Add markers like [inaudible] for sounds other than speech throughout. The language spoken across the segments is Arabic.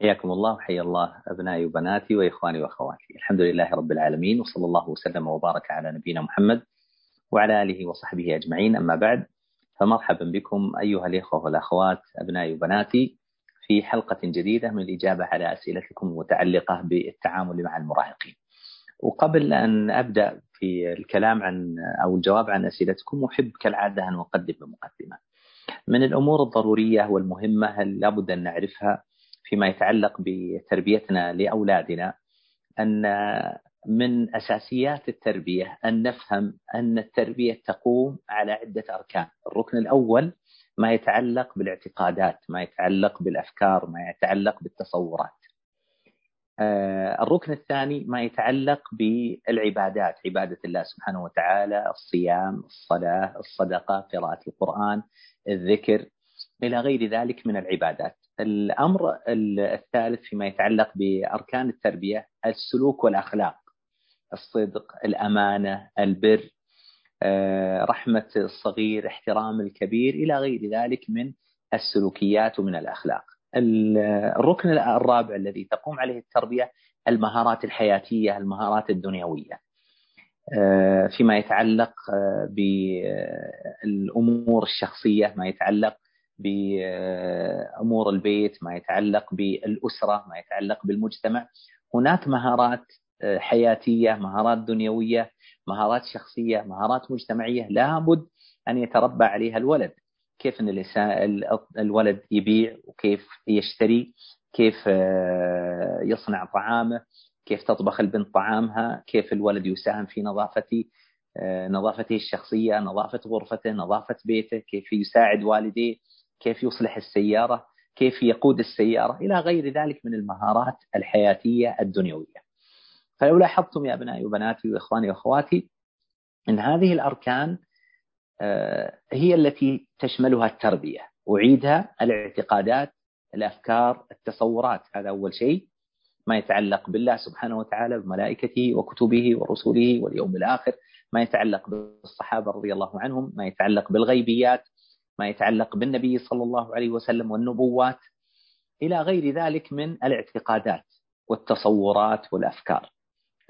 حياكم الله وحيا الله أبنائي وبناتي وإخواني وأخواتي. الحمد لله رب العالمين وصلى الله وسلم وبارك على نبينا محمد وعلى آله وصحبه أجمعين. أما بعد فمرحبا بكم أيها الإخوة والأخوات أبنائي وبناتي في حلقة جديدة من الإجابة على أسئلتكم المتعلقة بالتعامل مع المراهقين. وقبل أن أبدأ في الكلام عن أو الجواب عن أسئلتكم أحب كالعادة أن أقدم بمقدمة. من الأمور الضرورية والمهمة لابد أن نعرفها فيما يتعلق بتربيتنا لأولادنا أن من أساسيات التربية أن نفهم أن التربية تقوم على عدة أركان، الركن الأول ما يتعلق بالاعتقادات، ما يتعلق بالأفكار، ما يتعلق بالتصورات. آه، الركن الثاني ما يتعلق بالعبادات، عبادة الله سبحانه وتعالى، الصيام، الصلاة، الصدقة، قراءة القرآن، الذكر إلى غير ذلك من العبادات. الأمر الثالث فيما يتعلق بأركان التربية السلوك والأخلاق الصدق الأمانة البر آه، رحمة الصغير احترام الكبير إلى غير ذلك من السلوكيات ومن الأخلاق. الركن الرابع الذي تقوم عليه التربية المهارات الحياتية المهارات الدنيوية. آه، فيما يتعلق آه، بالأمور الشخصية ما يتعلق بأمور البيت ما يتعلق بالأسرة ما يتعلق بالمجتمع. هناك مهارات آه، حياتية مهارات دنيوية مهارات شخصية مهارات مجتمعية. لابد أن يتربى عليها الولد. كيف إن الولد يبيع وكيف يشتري كيف آه، يصنع طعامه كيف تطبخ البنت طعامها كيف الولد يساهم في نظافة آه، نظافته الشخصية نظافة غرفته نظافة بيته كيف يساعد والديه. كيف يصلح السيارة كيف يقود السيارة إلى غير ذلك من المهارات الحياتية الدنيوية. فلو لاحظتم يا أبنائي وبناتي وإخواني وأخواتي أن هذه الأركان آه، هي التي تشملها التربية. أعيدها الاعتقادات الأفكار التصورات. هذا أول شيء. ما يتعلق بالله سبحانه وتعالى بملائكته وكتبه ورسله واليوم الآخر. ما يتعلق بالصحابة رضي الله عنهم. ما يتعلق بالغيبيات. ما يتعلق بالنبي صلى الله عليه وسلم والنبوات إلى غير ذلك من الاعتقادات والتصورات والأفكار.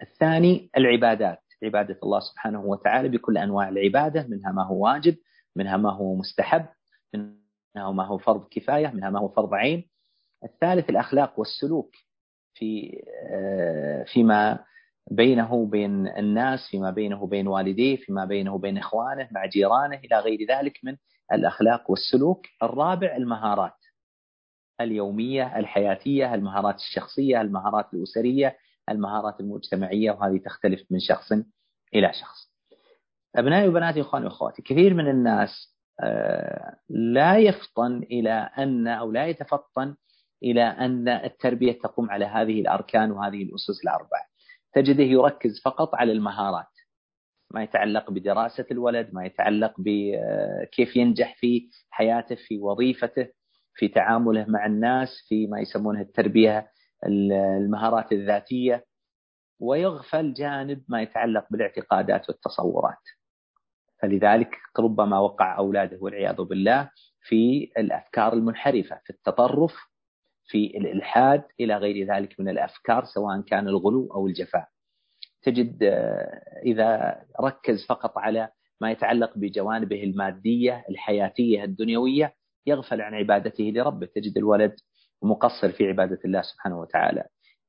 الثاني العبادات عبادة الله سبحانه وتعالى بكل أنواع العبادة منها ما هو واجب منها ما هو مستحب منها ما هو فرض كفاية منها ما هو فرض عين. الثالث الأخلاق والسلوك في آه، فيما بينه وبين الناس فيما بينه وبين والديه فيما بينه وبين إخوانه مع جيرانه إلى غير ذلك من الأخلاق والسلوك الرابع المهارات اليومية الحياتية المهارات الشخصية المهارات الأسرية المهارات المجتمعية وهذه تختلف من شخص إلى شخص. أبنائي وبناتي إخواني وأخواتي كثير من الناس آه، لا يفطن إلى أن أو لا يتفطن إلى أن التربية تقوم على هذه الأركان وهذه الأسس الأربعة. تجده يركز فقط على المهارات. ما يتعلق بدراسة الولد ما يتعلق بكيف ينجح في حياته في وظيفته في تعامله مع الناس في ما يسمونه التربية المهارات الذاتية. ويغفل جانب ما يتعلق بالاعتقادات والتصورات. فلذلك ربما وقع أولاده والعياذ بالله في الأفكار المنحرفة في التطرف في الإلحاد إلى غير ذلك من الأفكار سواء كان الغلو أو الجفاء. تجد آه، إذا ركز فقط على ما يتعلق بجوانبه المادية الحياتية الدنيوية يغفل عن عبادته لربه. تجد الولد مقصر في عبادة الله سبحانه وتعالى.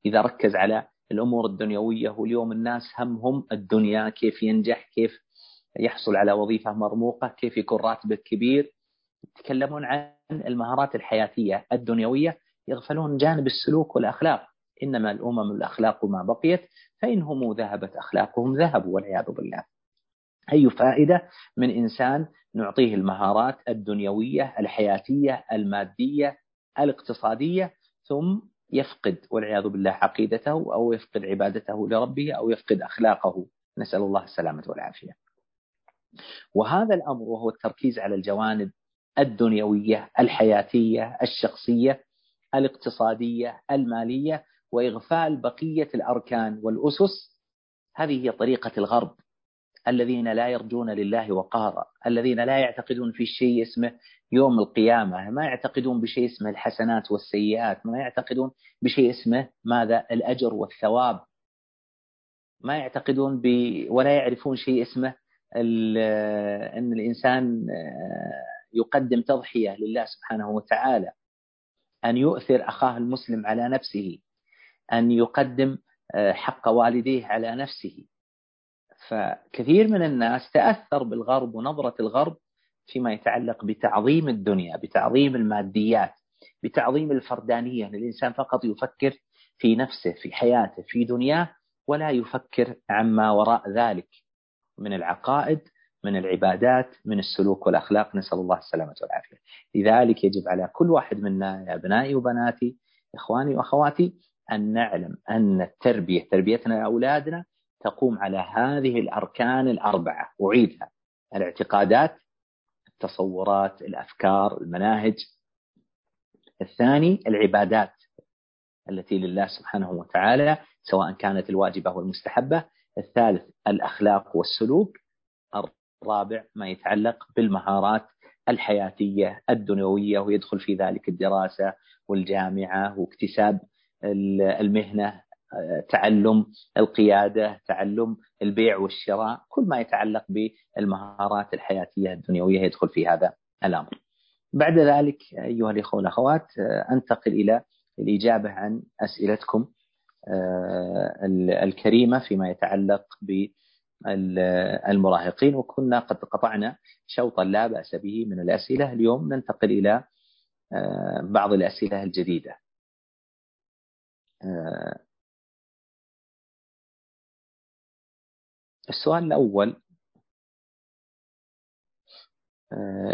إذا ركز على الأمور الدنيوية واليوم الناس همهم الدنيا كيف ينجح كيف يحصل على وظيفة مرموقة كيف يكون راتبه كبير. يتكلمون عن المهارات الحياتية الدنيوية يغفلون جانب السلوك والأخلاق. إنما الأمم الأخلاق ما بقيت فإنهم ذهبت أخلاقهم ذهبوا والعياذ بالله. أي فائدة من إنسان نعطيه المهارات الدنيوية الحياتية المادية الاقتصادية ثم يفقد والعياذ بالله عقيدته أو يفقد عبادته لربه أو يفقد أخلاقه. نسأل الله السلامة والعافية. وهذا الأمر وهو التركيز على الجوانب الدنيوية الحياتية الشخصية الاقتصادية المالية وإغفال بقية الأركان والأسس. هذه هي طريقة الغرب. الذين لا يرجون لله وقارا. الذين لا يعتقدون في شيء اسمه يوم القيامة. ما يعتقدون بشيء اسمه الحسنات والسيئات. ما يعتقدون بشيء اسمه ماذا؟ الأجر والثواب. ما يعتقدون ب ولا يعرفون شيء اسمه أن الإنسان آه، يقدم تضحية لله سبحانه وتعالى. أن يؤثر أخاه المسلم على نفسه أن يقدم آه، حق والديه على نفسه. فكثير من الناس تأثر بالغرب ونظرة الغرب فيما يتعلق بتعظيم الدنيا بتعظيم الماديات بتعظيم الفردانية. الإنسان فقط يفكر في نفسه في حياته في دنياه ولا يفكر عما وراء ذلك. من العقائد من العبادات من السلوك والأخلاق. نسأل الله السلامة والعافية. لذلك يجب على كل واحد منا يا أبنائي وبناتي إخواني وأخواتي أن نعلم أن التربية تربيتنا لأولادنا تقوم على هذه الأركان الأربعة. أعيدها. الاعتقادات التصورات الأفكار المناهج. الثاني العبادات التي لله سبحانه وتعالى سواء كانت الواجبة والمستحبة الثالث الأخلاق والسلوك. الرابع ما يتعلق بالمهارات الحياتية الدنيوية ويدخل في ذلك الدراسة والجامعة واكتساب المهنة تعلم القيادة تعلم البيع والشراء كل ما يتعلق بالمهارات الحياتية الدنيوية يدخل في هذا الأمر. بعد ذلك أيها الإخوة والأخوات أنتقل إلى الإجابة عن أسئلتكم آه، الكريمة فيما يتعلق بالمراهقين وكنا قد قطعنا شوطا لا بأس به من الأسئلة اليوم ننتقل إلى آه، بعض الأسئلة الجديدة آه، السؤال الأول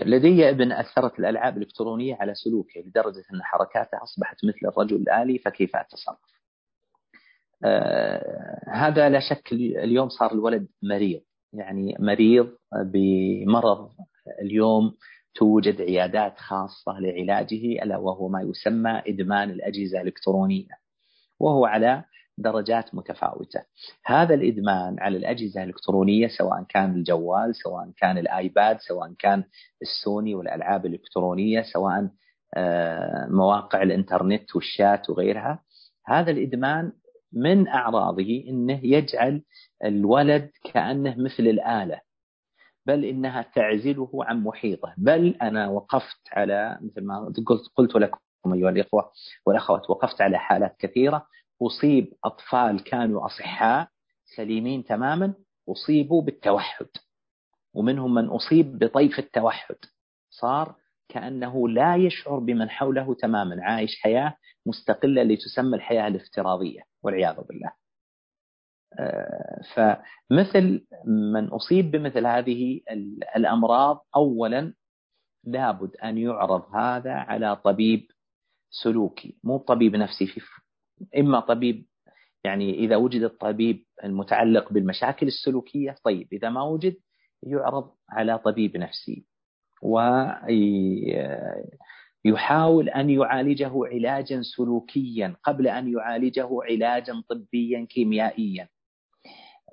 لدي ابن أثرت الألعاب الإلكترونية على سلوكه لدرجة أن حركاته أصبحت مثل الرجل الآلي فكيف أتصرف؟ آه هذا لا شك اليوم صار الولد مريض. يعني مريض بمرض اليوم توجد عيادات خاصة لعلاجه ألا وهو ما يسمى إدمان الأجهزة الإلكترونية وهو على درجات متفاوتة. هذا الإدمان على الأجهزة الإلكترونية سواء كان الجوال سواء كان الآيباد سواء كان السوني والألعاب الإلكترونية سواء آه، مواقع الإنترنت والشات وغيرها هذا الإدمان من أعراضه أنه يجعل الولد كأنه مثل الآلة بل إنها تعزله عن محيطه. بل أنا وقفت على مثل ما قلت, قلت لكم أيها الإخوة والأخوات وقفت على حالات كثيرة. أصيب أطفال كانوا أصحاء سليمين تماما أصيبوا بالتوحد ومنهم من أصيب بطيف التوحد. صار كأنه لا يشعر بمن حوله تماما. عايش حياة مستقلة لتسمى الحياة الافتراضية والعياذ بالله. آه، فمثل من أصيب بمثل هذه الأمراض أولا لابد أن يعرض هذا على طبيب سلوكي مو طبيب نفسي في إما طبيب يعني إذا وجد الطبيب المتعلق بالمشاكل السلوكية طيب إذا ما وجد يعرض على طبيب نفسي. ويحاول أن يعالجه علاجا سلوكيا قبل أن يعالجه علاجا طبيا كيميائيا.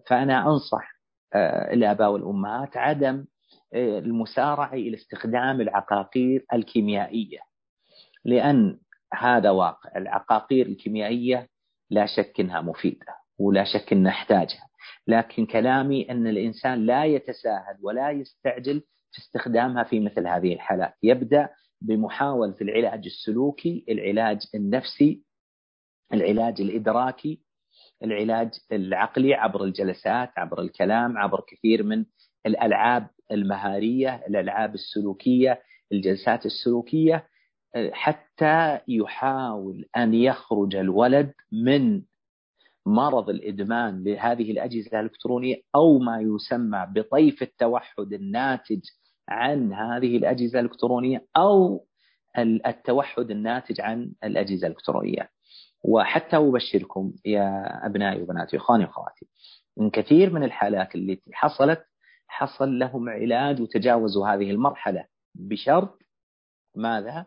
فأنا أنصح آه، الآباء والأمهات عدم آه، المسارعة إلى استخدام العقاقير الكيميائية. لأن هذا واقع العقاقير الكيميائية لا شك أنها مفيدة ولا شك أن نحتاجها. لكن كلامي أن الإنسان لا يتساهل ولا يستعجل في استخدامها في مثل هذه الحالات. يبدأ بمحاولة العلاج السلوكي العلاج النفسي العلاج الإدراكي العلاج العقلي عبر الجلسات عبر الكلام عبر كثير من الألعاب المهارية الألعاب السلوكية الجلسات السلوكية حتى يحاول أن يخرج الولد من مرض الإدمان لهذه الأجهزة الإلكترونية أو ما يسمى بطيف التوحد الناتج عن هذه الأجهزة الإلكترونية أو التوحد الناتج عن الأجهزة الإلكترونية وحتى أبشركم يا أبنائي وبناتي إخواني وأخواتي من كثير من الحالات التي حصلت حصل لهم علاج وتجاوزوا هذه المرحلة بشرط ماذا؟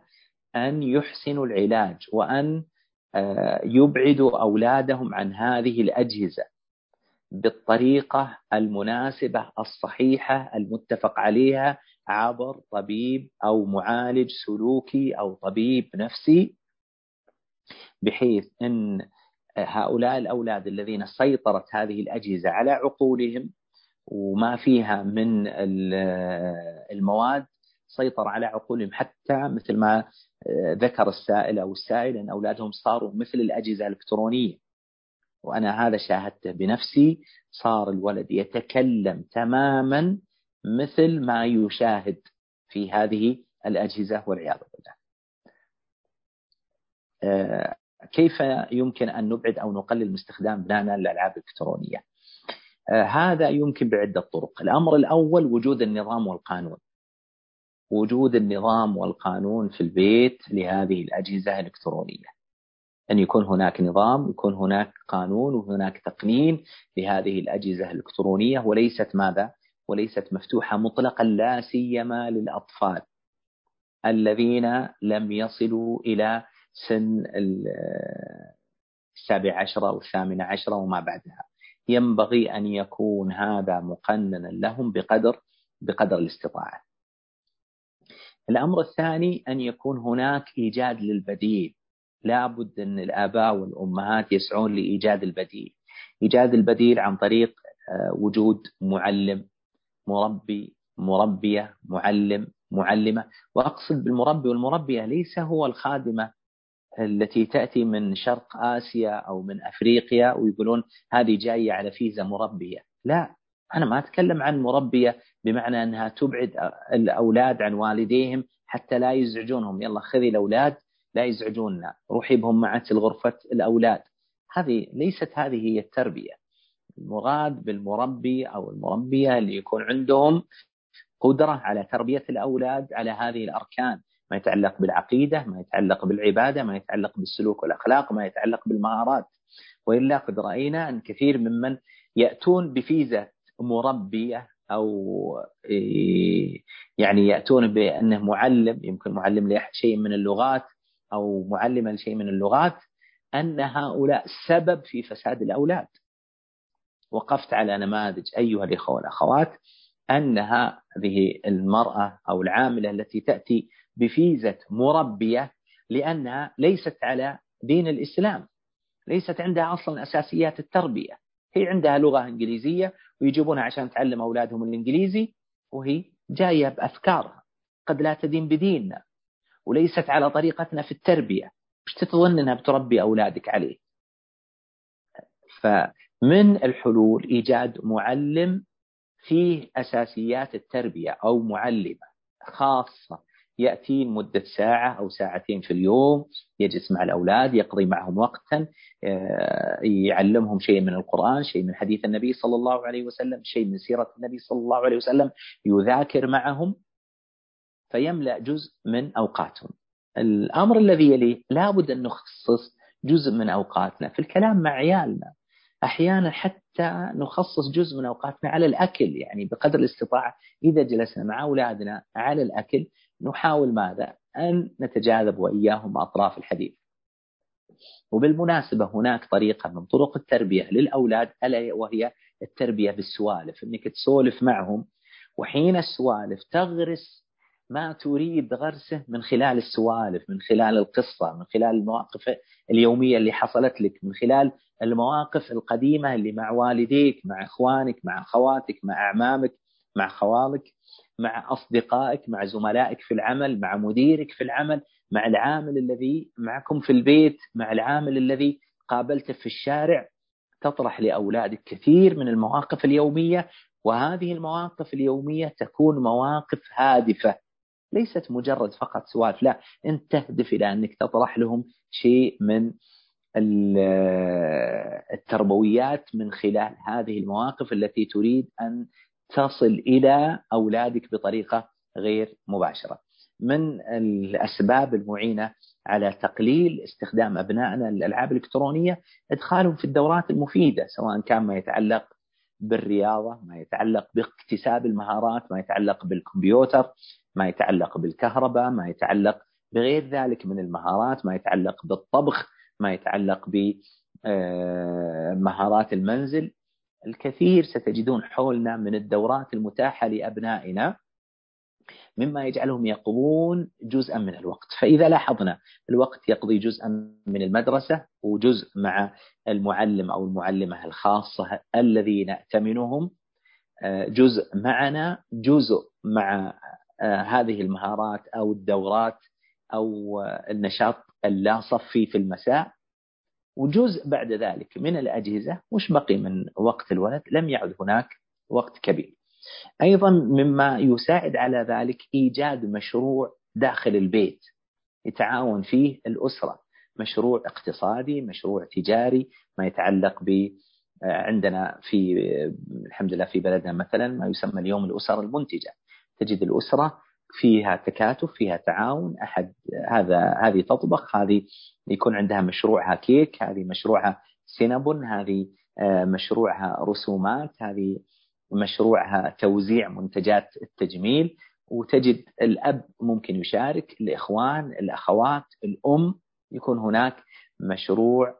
أن يحسنوا العلاج وأن آه، يبعدوا أولادهم عن هذه الأجهزة بالطريقة المناسبة الصحيحة المتفق عليها عبر طبيب أو معالج سلوكي أو طبيب نفسي بحيث أن هؤلاء الأولاد الذين سيطرت هذه الأجهزة على عقولهم وما فيها من المواد سيطر على عقولهم حتى مثل ما ذكر السائل أو السائل أن أولادهم صاروا مثل الأجهزة الإلكترونية. وأنا هذا شاهدته بنفسي صار الولد يتكلم تماما مثل ما يشاهد في هذه الأجهزة والعياذ بالله. آه، كيف يمكن أن نبعد أو نقلل من استخدام ابنائنا للألعاب الإلكترونية؟ آه، هذا يمكن بعدة طرق. الأمر الأول وجود النظام والقانون. وجود النظام والقانون في البيت لهذه الأجهزة الإلكترونية. أن يكون هناك نظام يكون هناك قانون وهناك تقنين لهذه الأجهزة الإلكترونية وليست ماذا؟ وليست مفتوحة مطلقا لا سيما للأطفال الذين لم يصلوا إلى سن السابع عشرة أو الثامنة عشرة وما بعدها. ينبغي أن يكون هذا مقننا لهم بقدر بقدر الاستطاعة. الأمر الثاني أن يكون هناك إيجاد للبديل. لابد أن الآباء والأمهات يسعون لإيجاد البديل. إيجاد البديل عن طريق آه، وجود معلم مربي مربية معلم معلمة. وأقصد بالمربي والمربية ليس هو الخادمة التي تأتي من شرق آسيا أو من أفريقيا ويقولون هذه جاية على فيزا مربية. لا أنا ما أتكلم عن مربية بمعنى أنها تبعد الأولاد عن والديهم حتى لا يزعجونهم. يلا خذي الأولاد لا يزعجوننا روحي بهم معك الغرفة الأولاد. هذه ليست هذه هي التربية. المراد بالمربي أو المربية اللي يكون عندهم قدرة على تربية الأولاد على هذه الأركان. ما يتعلق بالعقيدة ما يتعلق بالعبادة ما يتعلق بالسلوك والأخلاق ما يتعلق بالمهارات. وإلا قد رأينا أن كثير ممن يأتون بفيزة مربية أو يعني يأتون بأنه معلم يمكن معلم لشيء من اللغات. أو معلما لشيء من اللغات أن هؤلاء سبب في فساد الأولاد. وقفت على نماذج أيها الإخوة والأخوات أن هذه المرأة أو العاملة التي تأتي بفيزة مربية لأنها ليست على دين الإسلام ليست عندها أصلا أساسيات التربية. هي عندها لغة إنجليزية ويجيبونها عشان تعلم أولادهم الإنجليزي وهي جاية بأفكارها. قد لا تدين بديننا. وليست على طريقتنا في التربية. مش تظن أنها بتربي أولادك عليه. فمن الحلول إيجاد معلم فيه أساسيات التربية أو معلمة خاصة. يأتي مدة ساعة أو ساعتين في اليوم يجلس مع الأولاد يقضي معهم وقتا آه، يعلمهم شيء من القرآن شيء من حديث النبي صلى الله عليه وسلم شيء من سيرة النبي صلى الله عليه وسلم يذاكر معهم فيملأ جزء من أوقاتهم. الأمر الذي يليه لابد أن نخصص جزء من أوقاتنا. في الكلام مع عيالنا أحيانا حتى نخصص جزء من أوقاتنا على الأكل. يعني بقدر الاستطاعة إذا جلسنا مع أولادنا على الأكل نحاول ماذا؟ أن نتجاذب وإياهم أطراف الحديث. وبالمناسبة هناك طريقة من طرق التربية للأولاد ألا وهي التربية بالسوالف. أنك تسولف معهم وحين السوالف تغرس ما تريد غرسه من خلال السوالف من خلال القصة من خلال المواقف اليومية اللي حصلت لك من خلال المواقف القديمة اللي مع والديك مع إخوانك مع أخواتك مع أعمامك مع خوالك مع أصدقائك مع زملائك في العمل مع مديرك في العمل مع العامل الذي معكم في البيت مع العامل الذي قابلته في الشارع. تطرح لأولادك كثير من المواقف اليومية وهذه المواقف اليومية تكون مواقف هادفة. ليست مجرد فقط سوالف لا أنت تهدف إلى أنك تطرح لهم شيء من التربويات من خلال هذه المواقف التي تريد أن تصل إلى أولادك بطريقة غير مباشرة. من الأسباب المعينة على تقليل استخدام أبنائنا للألعاب الإلكترونية إدخالهم في الدورات المفيدة سواء كان ما يتعلق بالرياضة، ما يتعلق باكتساب المهارات، ما يتعلق بالكمبيوتر، ما يتعلق بالكهرباء، ما يتعلق بغير ذلك من المهارات، ما يتعلق بالطبخ، ما يتعلق بمهارات المنزل. الكثير ستجدون حولنا من الدورات المتاحة لأبنائنا. مما يجعلهم يقضون جزءا من الوقت. فإذا لاحظنا الوقت يقضي جزءا من المدرسة وجزء مع المعلم أو المعلمة الخاصة الذي نأتمنهم آه، جزء معنا جزء مع آه، هذه المهارات أو الدورات أو النشاط اللا صفي في المساء. وجزء بعد ذلك من الأجهزة وش بقي من وقت الولد لم يعد هناك وقت كبير. أيضا مما يساعد على ذلك إيجاد مشروع داخل البيت يتعاون فيه الأسرة مشروع اقتصادي مشروع تجاري ما يتعلق ب عندنا في الحمد لله في بلدنا مثلا ما يسمى اليوم الأسر المنتجة. تجد الأسرة فيها تكاتف فيها تعاون أحد هذا هذه تطبخ هذه يكون عندها مشروعها كيك هذه مشروعها سينابون هذه آه، مشروعها رسومات هذه مشروعها توزيع منتجات التجميل وتجد الأب ممكن يشارك الإخوان الأخوات الأم يكون هناك مشروع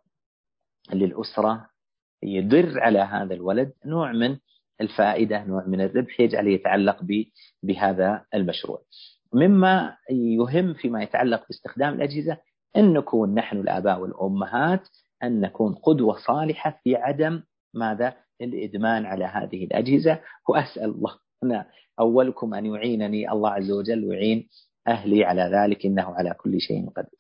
للأسرة يدر على هذا الولد نوع من الفائدة نوع من الربح يجعل يتعلق بهذا المشروع. مما يهم فيما يتعلق باستخدام الأجهزة أن نكون نحن الآباء والأمهات أن نكون قدوة صالحة في عدم ماذا؟ الإدمان على هذه الأجهزة وأسأل الله. أنا أولكم أن يعينني. الله عز وجل ويعين أهلي على ذلك إنه على كل شيء قدير.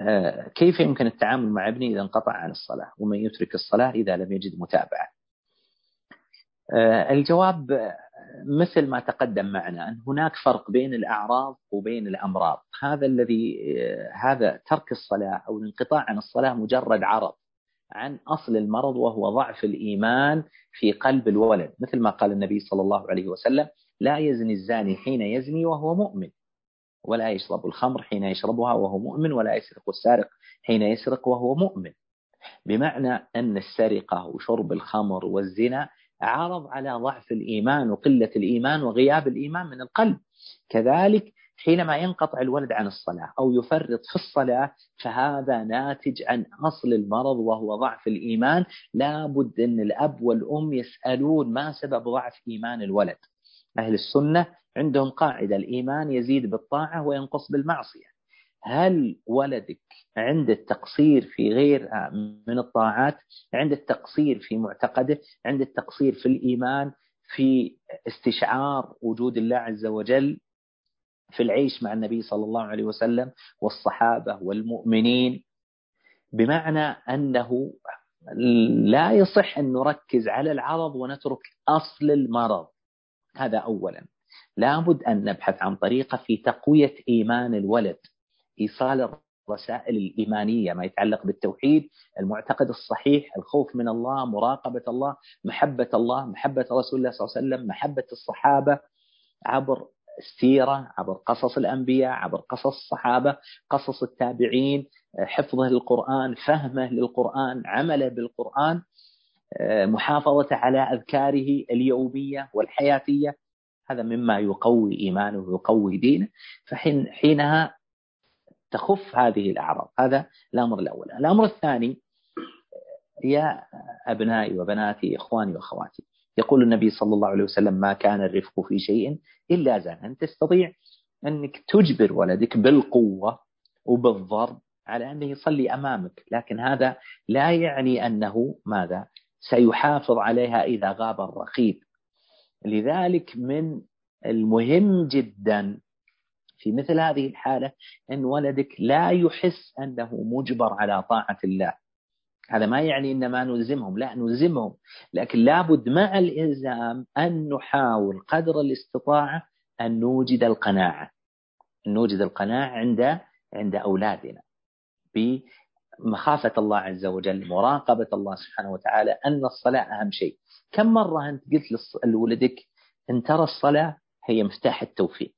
آه، كيف يمكن التعامل مع ابني إذا انقطع عن الصلاة؟ ومن يترك الصلاة إذا لم يجد متابعة؟ آه، الجواب مثل ما تقدم معنا أن هناك فرق بين الأعراض وبين الأمراض. هذا الذي آه، هذا ترك الصلاة أو الانقطاع عن الصلاة مجرد عرض. عن أصل المرض وهو ضعف الإيمان في قلب الولد. مثل ما قال النبي صلى الله عليه وسلم لا يزني الزاني حين يزني وهو مؤمن ولا يشرب الخمر حين يشربها وهو مؤمن ولا يسرق السارق حين يسرق وهو مؤمن. بمعنى أن السرقة وشرب الخمر والزنا عرض على ضعف الإيمان وقلة الإيمان وغياب الإيمان من القلب. كذلك حينما ينقطع الولد عن الصلاة أو يفرط في الصلاة فهذا ناتج عن أصل المرض وهو ضعف الإيمان. لابد أن الأب والأم يسألون ما سبب ضعف إيمان الولد. أهل السنة عندهم قاعدة الإيمان يزيد بالطاعة وينقص بالمعصية. هل ولدك عند التقصير في غير من الطاعات؟ عند التقصير في معتقده؟ عند التقصير في الإيمان؟ في استشعار وجود الله عز وجل؟ في العيش مع النبي صلى الله عليه وسلم والصحابة والمؤمنين بمعنى أنه لا يصح أن نركز على العرض ونترك أصل المرض. هذا أولا. لابد أن نبحث عن طريقة في تقوية إيمان الولد إيصال الرسائل الإيمانية ما يتعلق بالتوحيد المعتقد الصحيح الخوف من الله مراقبة الله محبة الله محبة رسول الله صلى الله عليه وسلم محبة الصحابة عبر السيرة عبر قصص الأنبياء عبر قصص الصحابة قصص التابعين حفظه للقرآن فهمه للقرآن عمله بالقرآن محافظته على أذكاره اليومية والحياتية. هذا مما يقوي إيمانه ويقوي دينه. فحين حينها تخف هذه الأعراض. هذا الأمر الأول. الأمر الثاني يا أبنائي وبناتي إخواني وأخواتي يقول النبي صلى الله عليه وسلم ما كان الرفق في شيء إلا زان أن تستطيع أنك تجبر ولدك بالقوة وبالضرب على أنه يصلي أمامك لكن هذا لا يعني أنه ماذا؟ سيحافظ عليها إذا غاب الرقيب. لذلك من المهم جدا في مثل هذه الحالة أن ولدك لا يحس أنه مجبر على طاعة الله. هذا ما يعني إن ما نلزمهم. لا نلزمهم. لكن لابد مع الإلزام أن نحاول قدر الاستطاعة أن نوجد القناعة. أن نوجد القناعة عند عند أولادنا بمخافة الله عز وجل مراقبه الله سبحانه وتعالى أن الصلاة أهم شيء. كم مرة أنت قلت لولدك إن ترى الصلاة هي مفتاح التوفيق.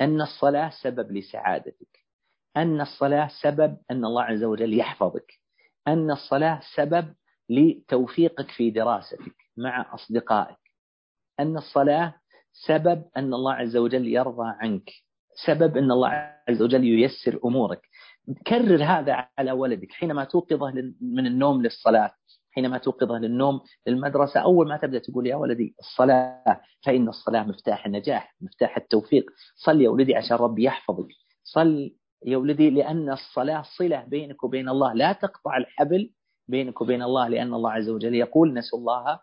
أن الصلاة سبب لسعادتك. أن الصلاة سبب أن الله عز وجل يحفظك. أن الصلاة سبب لتوفيقك في دراستك مع أصدقائك. أن الصلاة سبب أن الله عز وجل يرضى عنك. سبب أن الله عز وجل ييسر أمورك. كرر هذا على ولدك. حينما توقظه من النوم للصلاة حينما توقظه للنوم للمدرسة أول ما تبدأ تقول يا ولدي الصلاة فإن الصلاة مفتاح النجاح مفتاح التوفيق. صل يا ولدي عشان ربي يحفظك. صل يا ولدي لأن الصلاة صلة بينك وبين الله. لا تقطع الحبل بينك وبين الله لأن الله عز وجل يقول نسوا الله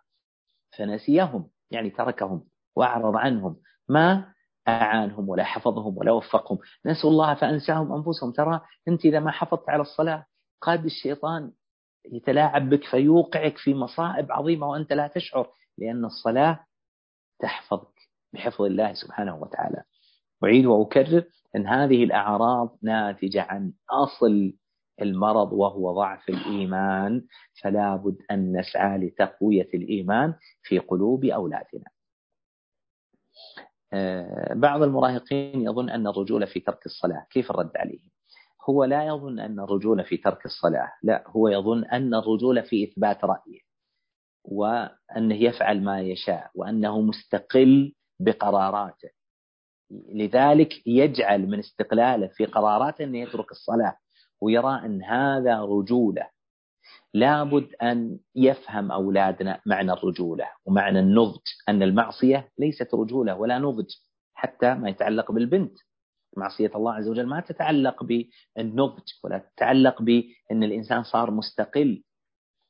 فنسيهم يعني تركهم وأعرض عنهم ما أعانهم ولا حفظهم ولا وفقهم. نسوا الله فأنساهم أنفسهم. ترى أنت إذا ما حفظت على الصلاة قاد الشيطان يتلاعب بك فيوقعك في مصائب عظيمة وأنت لا تشعر لأن الصلاة تحفظك بحفظ الله سبحانه وتعالى. أعيد وأكرر أن هذه الأعراض ناتجة عن أصل المرض وهو ضعف الإيمان فلا بد أن نسعى لتقوية الإيمان في قلوب أولادنا. آه، بعض المراهقين يظن أن الرجولة في ترك الصلاة. كيف الرد عليه هو لا يظن أن الرجولة في ترك الصلاة. لا هو يظن أن الرجولة في إثبات رأيه وأنه يفعل ما يشاء وأنه مستقل بقراراته. لذلك يجعل من استقلاله في قراراته أنه يترك الصلاة ويرى أن هذا رجولة. لابد أن يفهم أولادنا معنى الرجولة ومعنى النضج أن المعصية ليست رجولة ولا نضج حتى ما يتعلق بالبنت. معصية الله عز وجل ما تتعلق بالنضج ولا تتعلق بأن الإنسان صار مستقل.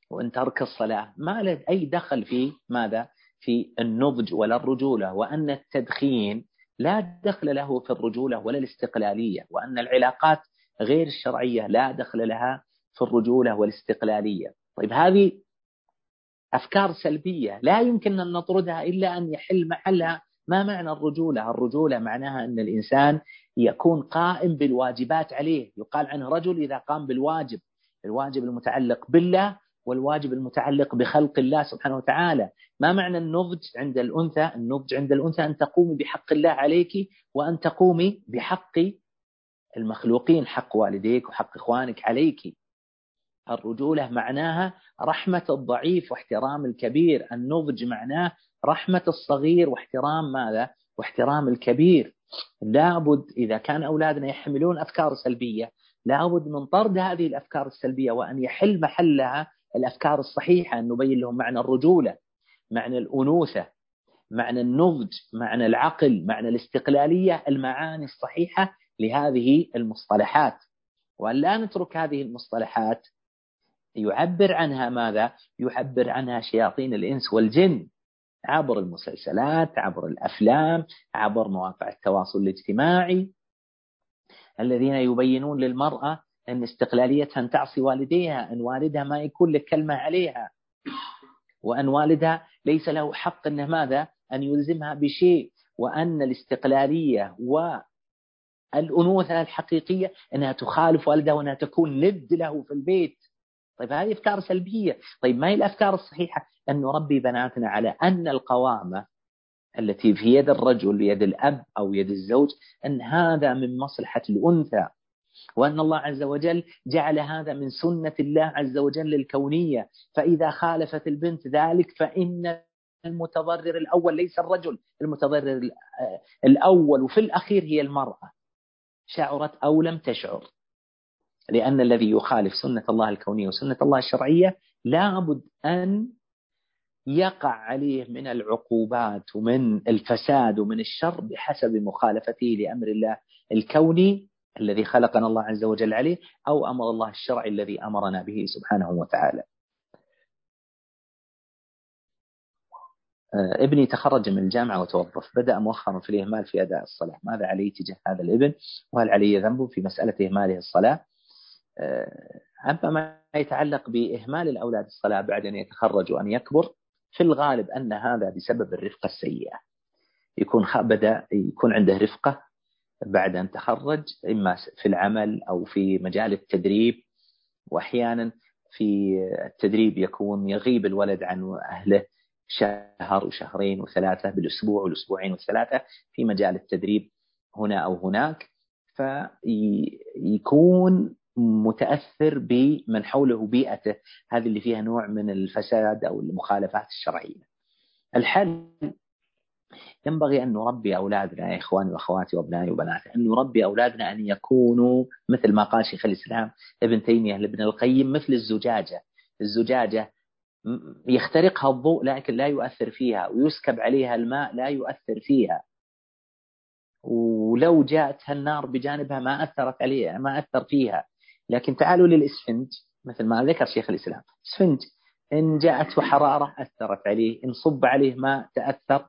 وأن ترك الصلاة ما له أي دخل في ماذا؟ في النضج ولا الرجولة. وأن التدخين لا دخل له في الرجولة ولا الاستقلالية وأن العلاقات غير الشرعية لا دخل لها في الرجولة والاستقلالية. طيب هذه أفكار سلبية لا يمكن أن نطردها إلا أن يحل محلها. ما معنى الرجولة؟ الرجولة معناها أن الإنسان يكون قائم بالواجبات عليه. يقال عنه رجل إذا قام بالواجب الواجب المتعلق بالله والواجب المتعلق بخلق الله سبحانه وتعالى. ما معنى النضج عند الأنثى؟ النضج عند الأنثى أن تقومي بحق الله عليك وأن تقومي بحق المخلوقين حق والديك وحق إخوانك عليك. الرجولة معناها رحمة الضعيف واحترام الكبير. النضج معناه رحمة الصغير واحترام ماذا؟ واحترام الكبير. لابد إذا كان أولادنا يحملون أفكار سلبية لابد من طرد هذه الأفكار السلبية وأن يحل محلها الأفكار الصحيحة أن نبين لهم معنى الرجولة معنى الأنوثة معنى النضج معنى العقل معنى الاستقلالية المعاني الصحيحة لهذه المصطلحات وأن لا نترك هذه المصطلحات يعبر عنها ماذا؟ يعبر عنها شياطين الإنس والجن عبر المسلسلات عبر الأفلام عبر مواقع التواصل الاجتماعي الذين يبينون للمرأة أن استقلاليتها أن تعصي والديها أن والدها ما يكون لك كلمة عليها. وأن والدها ليس له حق أنه ماذا؟ أن يلزمها بشيء. وأن الاستقلالية والأنوثة الحقيقية أنها تخالف والدها وأنها تكون ند له في البيت. طيب هذه أفكار سلبية. طيب ما هي الأفكار الصحيحة؟ أن نربي بناتنا على أن القوامة التي في يد الرجل يد الأب أو يد الزوج أن هذا من مصلحة الأنثى. وأن الله عز وجل جعل هذا من سنة الله عز وجل الكونية. فإذا خالفت البنت ذلك فإن المتضرر الأول ليس الرجل المتضرر الأول وفي الأخير هي المرأة. شعرت أو لم تشعر. لأن الذي يخالف سنة الله الكونية وسنة الله الشرعية لابد أن يقع عليه من العقوبات ومن الفساد ومن الشر بحسب مخالفته لأمر الله الكوني. الذي خلقنا الله عز وجل عليه أو أمر الله الشرعي الذي أمرنا به سبحانه وتعالى. آه، ابني تخرج من الجامعة وتوظف. بدأ مؤخرا في الإهمال في أداء الصلاة. ماذا علي تجاه هذا الابن؟ وهل علي ذنب في مسألة إهماله الصلاة؟ آه، أما ما يتعلق بإهمال الأولاد الصلاة بعد أن يتخرج وأن يكبر في الغالب أن هذا بسبب الرفقة السيئة. يكون بدأ يكون عنده رفقة بعد أن تخرج إما في العمل أو في مجال التدريب وأحيانا في التدريب يكون يغيب الولد عن أهله شهر وشهرين وثلاثة بالأسبوع والأسبوعين والثلاثة في مجال التدريب هنا أو هناك فيكون متأثر بمن حوله بيئته هذه اللي فيها نوع من الفساد أو المخالفات الشرعية. الحل ينبغي أن نربي أولادنا يا إخواني وأخواتي وأبنائي وبناتي أن نربي أولادنا أن يكونوا مثل ما قال شيخ الإسلام ابن تيمية لابن القيم مثل الزجاجة. الزجاجة يخترقها الضوء لكن لا يؤثر فيها ويسكب عليها الماء لا يؤثر فيها. ولو جاءتها النار بجانبها ما أثرت عليها ما أثر فيها. لكن تعالوا للإسفنج مثل ما ذكر شيخ الإسلام. إسفنج إن جاءته حرارة أثرت عليه إن صب عليه ماء تأثر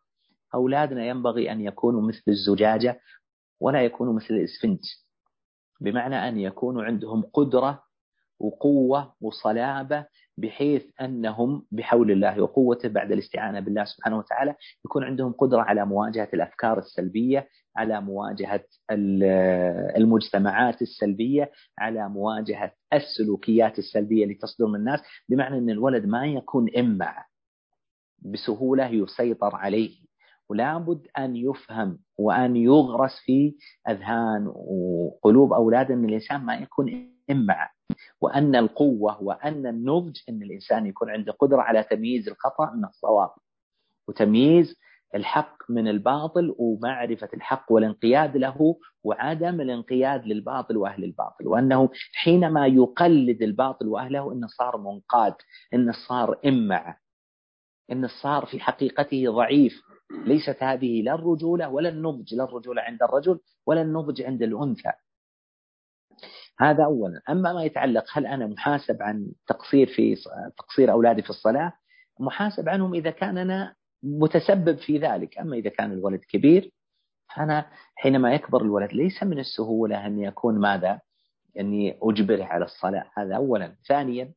أولادنا ينبغي أن يكونوا مثل الزجاجة ولا يكونوا مثل الإسفنج بمعنى أن يكونوا عندهم قدرة وقوة وصلابة بحيث أنهم بحول الله وقوته بعد الاستعانة بالله سبحانه وتعالى يكون عندهم قدرة على مواجهة الأفكار السلبية على مواجهة المجتمعات السلبية على مواجهة السلوكيات السلبية اللي تصدر من الناس بمعنى أن الولد ما يكون إمع بسهولة يسيطر عليه. ولا بد أن يفهم وأن يغرس في أذهان وقلوب أولاد أن الإنسان ما يكون إمع وأن القوة وأن النضج أن الإنسان يكون عنده قدرة على تمييز الخطأ من الصواب. وتمييز الحق من الباطل ومعرفة الحق والانقياد له وعدم الانقياد للباطل وأهل الباطل وأنه حينما يقلد الباطل وأهله أنه صار منقاد أنه صار إمع أنه صار في حقيقته ضعيف. ليست هذه لا الرجولة ولا النضج لا الرجولة عند الرجل ولا النضج عند الأنثى. هذا أولا. أما ما يتعلق هل أنا محاسب عن تقصير في تقصير أولادي في الصلاة؟ محاسب عنهم إذا كان أنا متسبب في ذلك. أما إذا كان الولد كبير فأنا حينما يكبر الولد ليس من السهولة أن يكون ماذا؟ أني أجبره على الصلاة. هذا أولا. ثانيا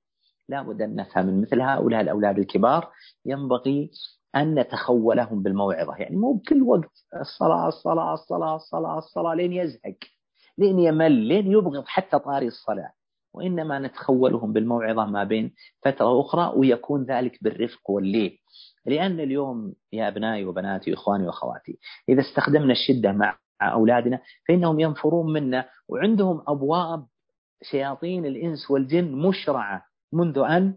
لابد أن نفهم من مثل هؤلاء الأولاد الكبار. ينبغي أن نتخولهم بالموعظة. يعني مو بكل وقت. الصلاة الصلاة الصلاة الصلاة الصلاة لين يزهق لين يمل لين يبغض حتى طاري الصلاة. وإنما نتخولهم بالموعظة ما بين فترة أخرى ويكون ذلك بالرفق واللين لأن اليوم يا أبنائي وبناتي وإخواني وأخواتي إذا استخدمنا الشدة مع أولادنا فإنهم ينفرون منا وعندهم أبواب شياطين الإنس والجن مشرعة منذ أن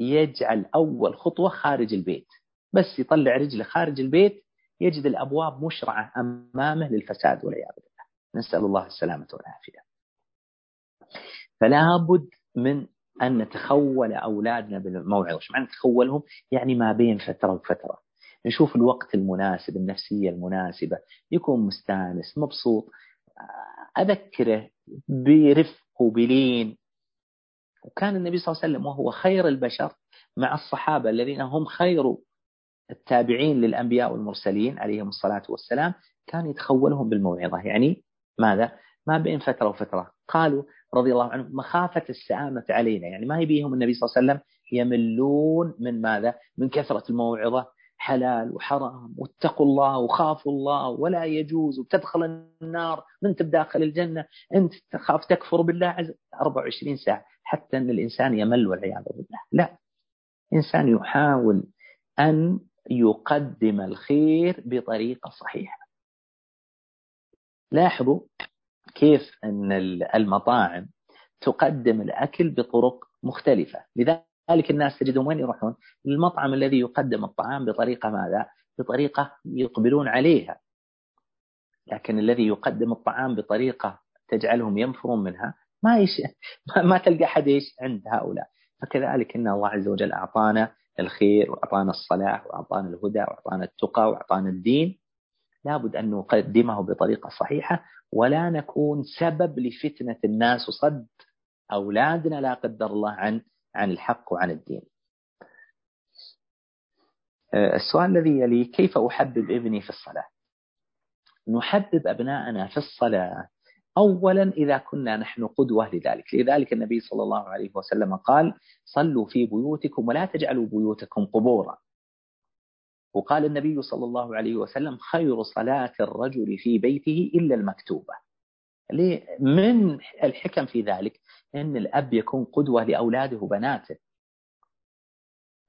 يجعل أول خطوة خارج البيت. بس يطلع رجله خارج البيت يجد الأبواب مشرعة أمامه للفساد والعياذ بالله. نسأل الله السلامة والعافية. فلا بد من أن نتخول أولادنا بالموعظة. وش معنى نتخولهم يعني ما بين فترة وفترة. نشوف الوقت المناسب النفسية المناسبة. يكون مستانس مبسوط. أذكره برفق وبلين. وكان النبي صلى الله عليه وسلم وهو خير البشر مع الصحابة الذين هم خير التابعين للأنبياء والمرسلين عليهم الصلاة والسلام كان يتخولهم بالموعظة. يعني ماذا؟ ما بين فترة وفترة. قالوا رضي الله عنهم مخافة السآمة علينا. يعني ما يبيهم النبي صلى الله عليه وسلم يملون من ماذا؟ من كثرة الموعظة. حلال وحرام. واتقوا الله وخافوا الله ولا يجوز. وتدخل النار. انت بداخل الجنة؟ أنت تخاف تكفر بالله عز 24 ساعة. حتى أن الإنسان يمل والعياذ بالله. لا. إنسان يحاول أن يقدم الخير بطريقة صحيحة. لاحظوا كيف أن المطاعم تقدم الأكل بطرق مختلفة. لذلك الناس تجدهم وين يروحون؟ المطعم الذي يقدم الطعام بطريقة ماذا؟ بطريقة يقبلون عليها. لكن الذي يقدم الطعام بطريقة تجعلهم ينفرون منها ما يش... [laughs] ما تلقى حد إيش عند هؤلاء. فكذلك إن الله عز وجل أعطانا الخير وأعطانا الصلاح وأعطانا الهدى وأعطانا التقى وأعطانا الدين. لابد أن نقدمه بطريقة صحيحة ولا نكون سبب لفتنة الناس وصد أولادنا لا قدر الله عن عن الحق وعن الدين. آه، السؤال الذي يلي كيف أحبب ابني في الصلاة؟ نحبب أبناءنا في الصلاة أولا إذا كنا نحن قدوة لذلك. لذلك النبي صلى الله عليه وسلم قال صلوا في بيوتكم ولا تجعلوا بيوتكم قبورا. وقال النبي صلى الله عليه وسلم خير صلاة الرجل في بيته إلا المكتوبة. من الحكم في ذلك أن الأب يكون قدوة لأولاده وبناته.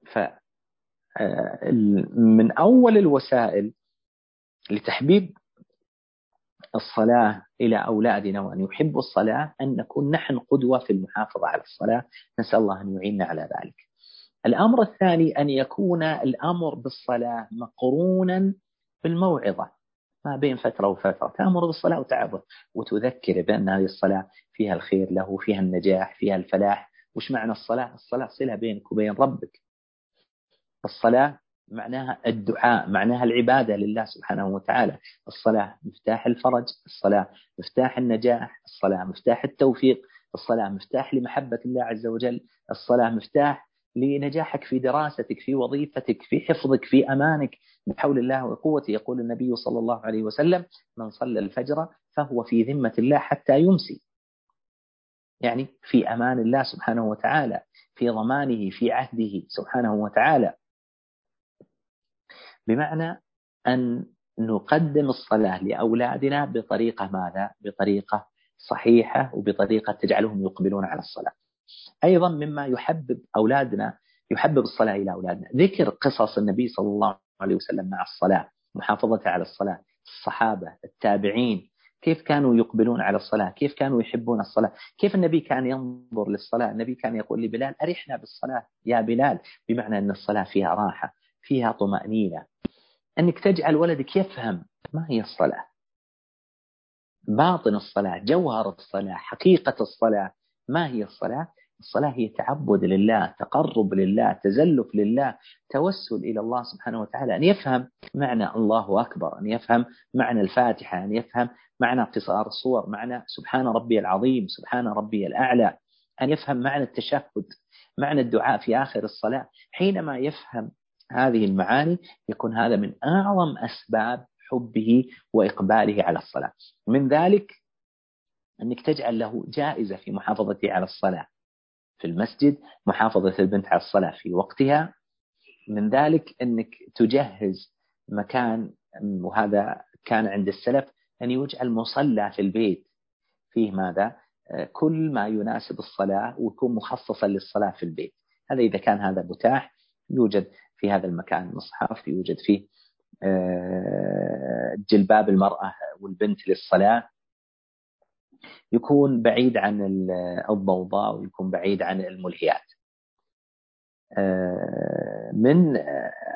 ف آه، من أول الوسائل لتحبيب الصلاة إلى أولادنا وأن يحبوا الصلاة أن نكون نحن قدوة في المحافظة على الصلاة. نسأل الله أن يعيننا على ذلك. الأمر الثاني أن يكون الأمر بالصلاة مقرونا بالموعظة. ما بين فترة وفترة. تأمر بالصلاة وتعبد وتذكر بأن هذه الصلاة فيها الخير له فيها النجاح فيها الفلاح. وش معنى الصلاة؟ الصلاة صلة بينك وبين ربك. الصلاة معناها الدعاء معناها العبادة لله سبحانه وتعالى. الصلاة مفتاح الفرج الصلاة مفتاح النجاح الصلاة مفتاح التوفيق الصلاة مفتاح لمحبة الله عز وجل الصلاة مفتاح لنجاحك في دراستك في وظيفتك في حفظك في أمانك. بحول الله وقوته يقول النبي صلى الله عليه وسلم من صلى الفجر فهو في ذمة الله حتى يمسي. يعني في أمان الله سبحانه وتعالى في ضمانه في عهده سبحانه وتعالى. بمعنى أن نقدم الصلاة لأولادنا بطريقة ماذا؟ بطريقة صحيحة وبطريقة تجعلهم يقبلون على الصلاة. أيضا مما يحبب أولادنا يحبب الصلاة إلى أولادنا. ذكر قصص النبي صلى الله عليه وسلم مع الصلاة محافظته على الصلاة الصحابة التابعين. كيف كانوا يقبلون على الصلاة؟ كيف كانوا يحبون الصلاة؟ كيف النبي كان ينظر للصلاة؟ النبي كان يقول لبلال أرحنا بالصلاة يا بلال بمعنى أن الصلاة فيها راحة. فيها طمأنينة. أنك تجعل ولدك يفهم ما هي الصلاة. باطن الصلاة جوهر الصلاة حقيقة الصلاة ما هي الصلاة؟ الصلاة هي تعبد لله تقرب لله تزلف لله توسل إلى الله سبحانه وتعالى أن يفهم معنى الله أكبر أن يفهم معنى الفاتحة أن يفهم معنى قصار الصور معنى سبحان ربي العظيم سبحان ربي الأعلى أن يفهم معنى التشهد معنى الدعاء في آخر الصلاة. حينما يفهم هذه المعاني يكون هذا من أعظم أسباب حبه وإقباله على الصلاة. من ذلك أنك تجعل له جائزة في محافظته على الصلاة في المسجد محافظة البنت على الصلاة في وقتها. من ذلك أنك تجهز مكان وهذا كان عند السلف أن يجعل مصلى في البيت فيه ماذا؟ كل ما يناسب الصلاة ويكون مخصصا للصلاة في البيت. هذا إذا كان هذا متاح يوجد في هذا المكان مصحف يوجد فيه آه، جلباب المرأة والبنت للصلاة. يكون بعيد عن الضوضاء ويكون بعيد عن الملهيات. آه، من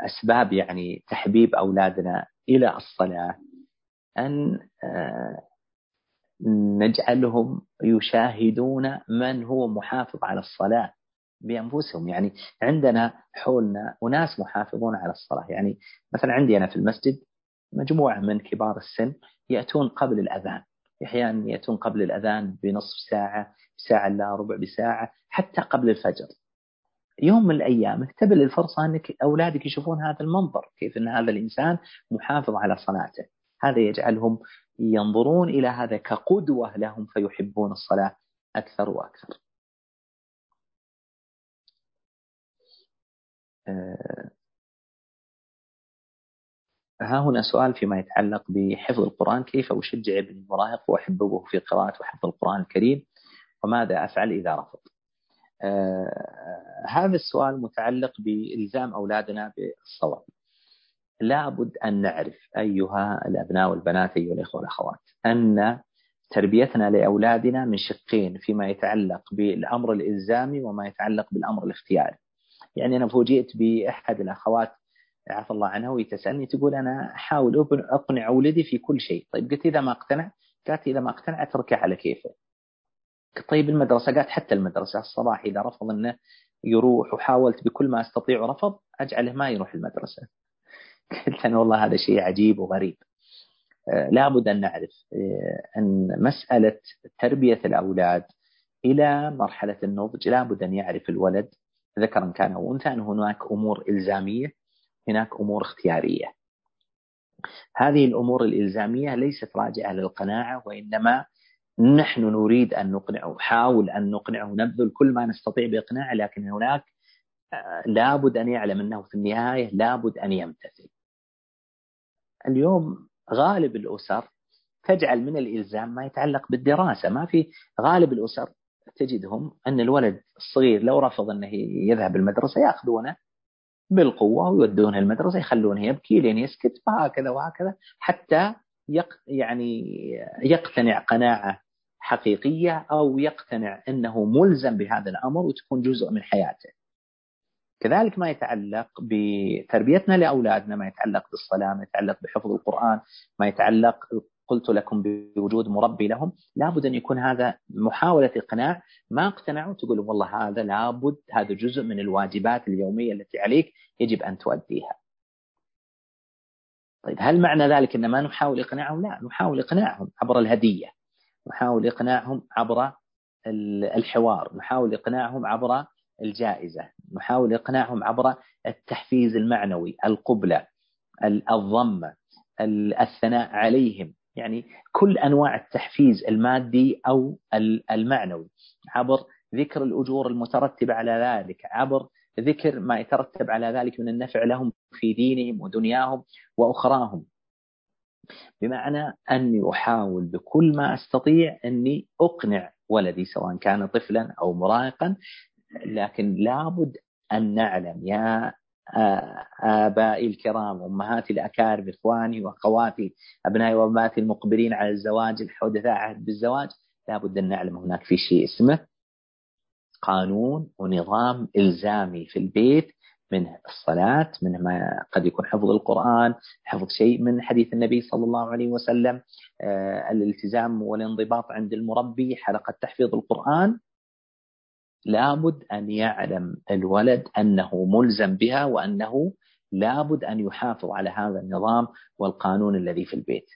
أسباب يعني تحبيب أولادنا إلى الصلاة أن آه، نجعلهم يشاهدون من هو محافظ على الصلاة. بأنفسهم. يعني عندنا حولنا أناس محافظون على الصلاة. يعني مثلا عندي أنا في المسجد مجموعة من كبار السن يأتون قبل الأذان. أحيانا يأتون قبل الأذان بنصف ساعة ساعة إلا ربع بساعة حتى قبل الفجر. يوم من الأيام اكتبل الفرصة أنك أولادك يشوفون هذا المنظر كيف أن هذا الإنسان محافظ على صلاته. هذا يجعلهم ينظرون إلى هذا كقدوة لهم فيحبون الصلاة أكثر وأكثر. ها هنا سؤال فيما يتعلق بحفظ القرآن كيف أشجع ابني المراهق وأحببه في قراءة وحفظ القرآن الكريم؟ وماذا أفعل إذا رفض؟ آه هذا السؤال متعلق بإلزام أولادنا بالصواب لابد أن نعرف أيها الأبناء والبنات أيها الإخوة والأخوات أن تربيتنا لأولادنا من شقين فيما يتعلق بالأمر الإلزامي وما يتعلق بالأمر الاختياري. يعني أنا فوجئت بأحد الأخوات عفى الله عنها وهي تسألني تقول أنا أحاول أقنع أولدي في كل شيء. طيب قلت إذا ما اقتنع؟ قالت إذا ما اقتنع أتركه على كيفه. طيب المدرسة قالت حتى المدرسة الصباح إذا رفض أنه يروح وحاولت بكل ما أستطيع ورفض أجعله ما يروح المدرسة. قلت أنا والله هذا شيء عجيب وغريب. آه، لابد أن نعرف آه، أن مسألة تربية الأولاد إلى مرحلة النضج لابد أن يعرف الولد ذكرا كان أو أنثى أن هناك أمور إلزامية هناك أمور اختيارية. هذه الأمور الإلزامية ليست راجعة للقناعة وإنما نحن نريد أن نقنعه حاول أن نقنعه نبذل كل ما نستطيع بإقناعه لكن هناك آه، لابد أن يعلم أنه في النهاية لابد أن يمتثل. اليوم غالب الأسر تجعل من الإلزام ما يتعلق بالدراسة. ما في غالب الأسر تجدهم أن الولد الصغير لو رفض أنه يذهب المدرسة يأخذونه بالقوة ويودونه المدرسة يخلونه يبكي لين يسكت وهكذا وهكذا حتى يق يعني يقتنع قناعة حقيقية أو يقتنع أنه ملزم بهذا الأمر وتكون جزء من حياته. كذلك ما يتعلق بتربيتنا لأولادنا ما يتعلق بالصلاة ما يتعلق بحفظ القرآن ما يتعلق قلت لكم بوجود مربي لهم لابد أن يكون هذا محاولة إقناع ما اقتنعوا تقول والله هذا لابد هذا جزء من الواجبات اليومية التي عليك يجب أن تؤديها. طيب هل معنى ذلك أن ما نحاول إقناعهم؟ لا نحاول إقناعهم عبر الهدية نحاول إقناعهم عبر الحوار نحاول إقناعهم عبر الجائزة نحاول إقناعهم عبر التحفيز المعنوي القبلة الضمة الثناء عليهم. يعني كل أنواع التحفيز المادي أو المعنوي عبر ذكر الأجور المترتبة على ذلك عبر ذكر ما يترتب على ذلك من النفع لهم في دينهم ودنياهم وأخراهم. بمعنى أني أحاول بكل ما أستطيع أني أقنع ولدي سواء كان طفلا أو مراهقا لكن لابد أن نعلم يا آبائي الكرام أمهاتي الأكارم إخواني وأخواتي أبنائي وأبناتي المقبلين على الزواج الحدثاء عهد بالزواج. لابد أن نعلم هناك في شيء اسمه قانون ونظام إلزامي في البيت من الصلاة من ما قد يكون حفظ القرآن حفظ شيء من حديث النبي صلى الله عليه وسلم. الالتزام والانضباط عند المربي حلقة تحفيظ القرآن. لابد أن يعلم الولد أنه ملزم بها وأنه لابد أن يحافظ على هذا النظام والقانون الذي في البيت.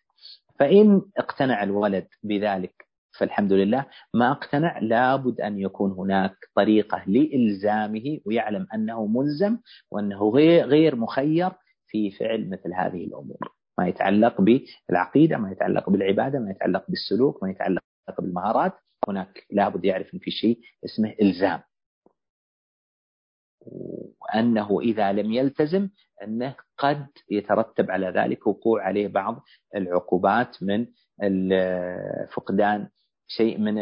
فإن اقتنع الولد بذلك فالحمد لله ما اقتنع لابد أن يكون هناك طريقة لإلزامه ويعلم أنه ملزم وأنه غير, مخير في فعل مثل هذه الأمور. ما يتعلق بالعقيدة ما يتعلق بالعبادة ما يتعلق بالسلوك ما يتعلق بالمهارات هناك لابد يعرف أن في شيء اسمه إلزام. وأنه إذا لم يلتزم أنه قد يترتب على ذلك وقوع عليه بعض العقوبات من فقدان شيء من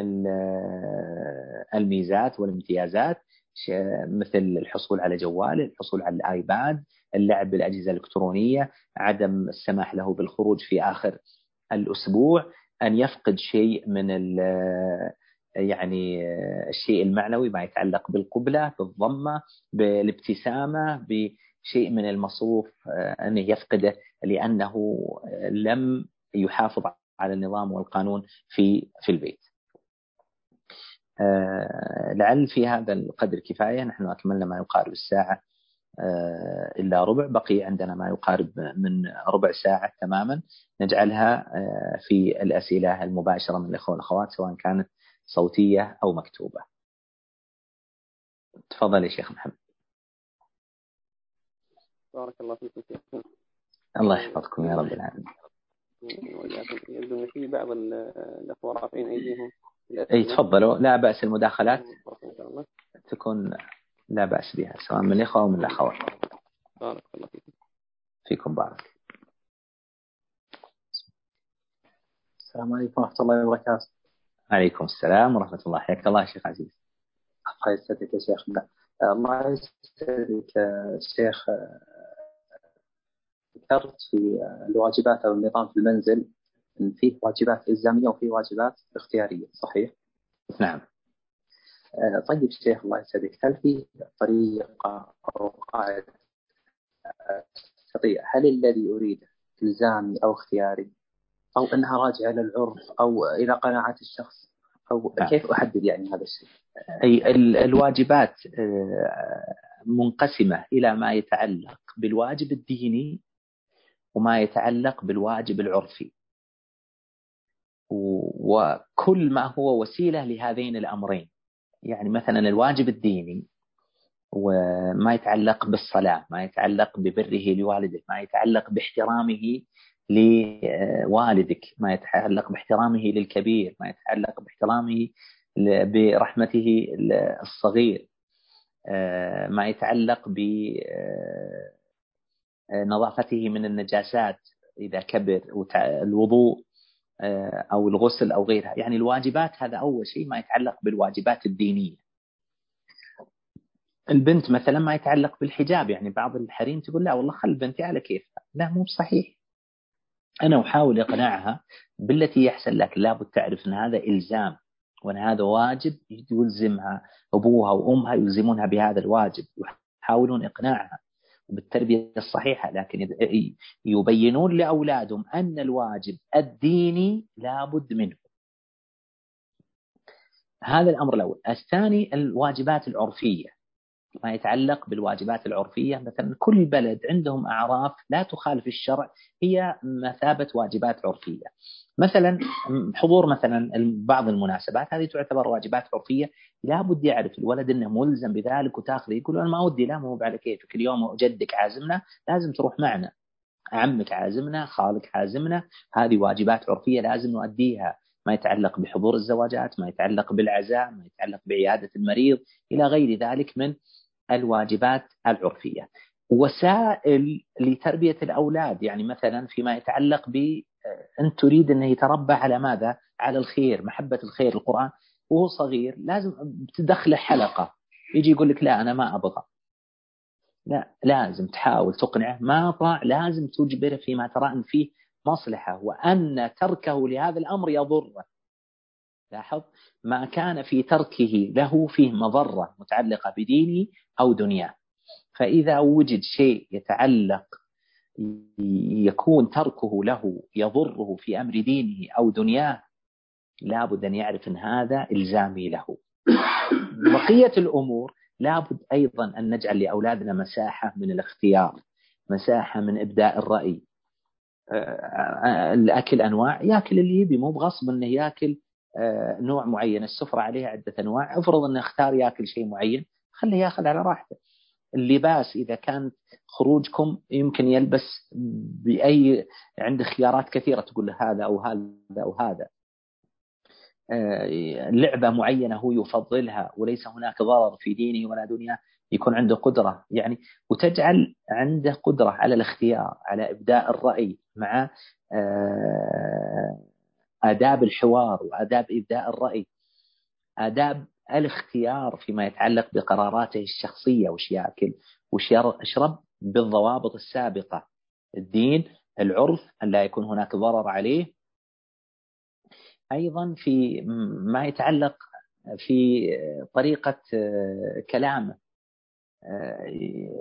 الميزات والامتيازات مثل الحصول على جوال الحصول على الآيباد اللعب بالأجهزة الإلكترونية عدم السماح له بالخروج في آخر الأسبوع. أن يفقد شيء من يعني الشيء المعنوي ما يتعلق بالقبلة بالضمة بالابتسامة بشيء من المصروف أنه يفقده لأنه لم يحافظ على النظام والقانون في في البيت. لعل في هذا القدر كفاية نحن أكملنا ما يقارب الساعة آه، إلا ربع بقي عندنا ما يقارب من ربع ساعة تماما نجعلها آه، في الأسئلة المباشرة من الأخوة والأخوات سواء كانت صوتية أو مكتوبة. تفضل يا شيخ محمد. بارك الله فيكم شيخ الله يحفظكم يا رب العالمين. يبدو أن في بعض الأخوة رافعين أيديهم. أي تفضلوا. لا بأس المداخلات. تكون لا بأس بها سواء من الإخوة أو من الأخوات. بارك الله فيكم فيكم بارك. السلام عليكم ورحمة الله وبركاته. عليكم السلام ورحمة الله. حياك الله شيخ عزيز. الله يسعدك يا شيخنا الله يسعدك شيخ ذكرت في الواجبات أو النظام في المنزل. أن فيه واجبات إلزامية وفيه واجبات اختيارية صحيح؟ نعم. آه، طيب شيخ الله يسعدك. هل في طريقة أو قاعدة أستطيع؟ هل الذي أريده إلزامي أو اختياري؟ أو أنها راجعة للعرف أو إلى قناعة الشخص؟ أو نعم. كيف أحدد يعني هذا الشيء؟ أي الواجبات آه، منقسمة إلى ما يتعلق بالواجب الديني وما يتعلق بالواجب العرفي. وكل ما هو وسيلة لهذين الأمرين. يعني مثلا الواجب الديني وما يتعلق بالصلاة ما يتعلق ببره لوالده ما يتعلق باحترامه لوالدك ما يتعلق باحترامه للكبير ما يتعلق باحترامه برحمته الصغير ما يتعلق بنظافته من النجاسات إذا كبر الوضوء. آه، أو الغسل أو غيرها. يعني الواجبات هذا أول شيء ما يتعلق بالواجبات الدينية. البنت مثلا ما يتعلق بالحجاب يعني بعض الحريم تقول لا والله خل بنتي على كيفها. لا مو صحيح أنا أحاول إقناعها بالتي يحسن لك لابد تعرف أن هذا إلزام وأن هذا واجب يلزمها أبوها وأمها يلزمونها بهذا الواجب يحاولون إقناعها. بالتربية الصحيحة لكن يبينون لأولادهم أن الواجب الديني لابد منه. هذا الأمر الأول. الثاني الواجبات العرفية. ما يتعلق بالواجبات العرفية. مثلا كل بلد عندهم أعراف لا تخالف الشرع هي مثابة واجبات عرفية. مثلا حضور مثلا بعض المناسبات هذه تعتبر واجبات عرفية. لابد يعرف الولد أنه ملزم بذلك وتاخذه يقول أنا ما ودي لا مو على كيفك اليوم جدك عازمنا لازم تروح معنا. عمك عازمنا خالك عازمنا هذه واجبات عرفية لازم نؤديها. ما يتعلق بحضور الزواجات ما يتعلق بالعزاء ما يتعلق بعيادة المريض إلى غير ذلك من الواجبات العرفية. وسائل لتربية الأولاد يعني مثلا فيما يتعلق ب أنت تريد أنه يتربى على ماذا؟ على الخير محبة الخير القرآن. وهو صغير لازم تدخله حلقة يجي يقول لك لا أنا ما أبغى. لا لازم تحاول تقنعه. ما أبغى لازم تجبره فيما ترى أن فيه مصلحة وأن تركه لهذا الأمر يضره. لاحظ؟ ما كان في تركه له فيه مضرة متعلقة بدينه أو دنياه. فإذا وجد شيء يتعلق يكون تركه له يضره في أمر دينه أو دنياه لابد أن يعرف أن هذا إلزامي له. [coughs] بقية الأمور لابد أيضا أن نجعل لأولادنا مساحة من الاختيار مساحة من إبداء الرأي الأكل أنواع. ياكل اللي يبي مو بغصب أنه ياكل نوع معين. السفرة عليها عدة أنواع. افرض أنه اختار ياكل شيء معين خليه ياخذ على راحته. اللباس إذا كان خروجكم يمكن يلبس بأي عنده خيارات كثيرة تقول له هذا أو هذا أو هذا. آه، لعبة معينة هو يفضلها وليس هناك ضرر في دينه ولا دنياه. يكون عنده قدرة. يعني وتجعل عنده قدرة على الاختيار على إبداء الرأي مع آه، آداب الحوار وآداب إبداء الرأي. آداب الاختيار فيما يتعلق بقراراته الشخصية وش يأكل وش يشرب بالضوابط السابقة. الدين العرف أن لا يكون هناك ضرر عليه. أيضا في ما يتعلق في طريقة كلامه.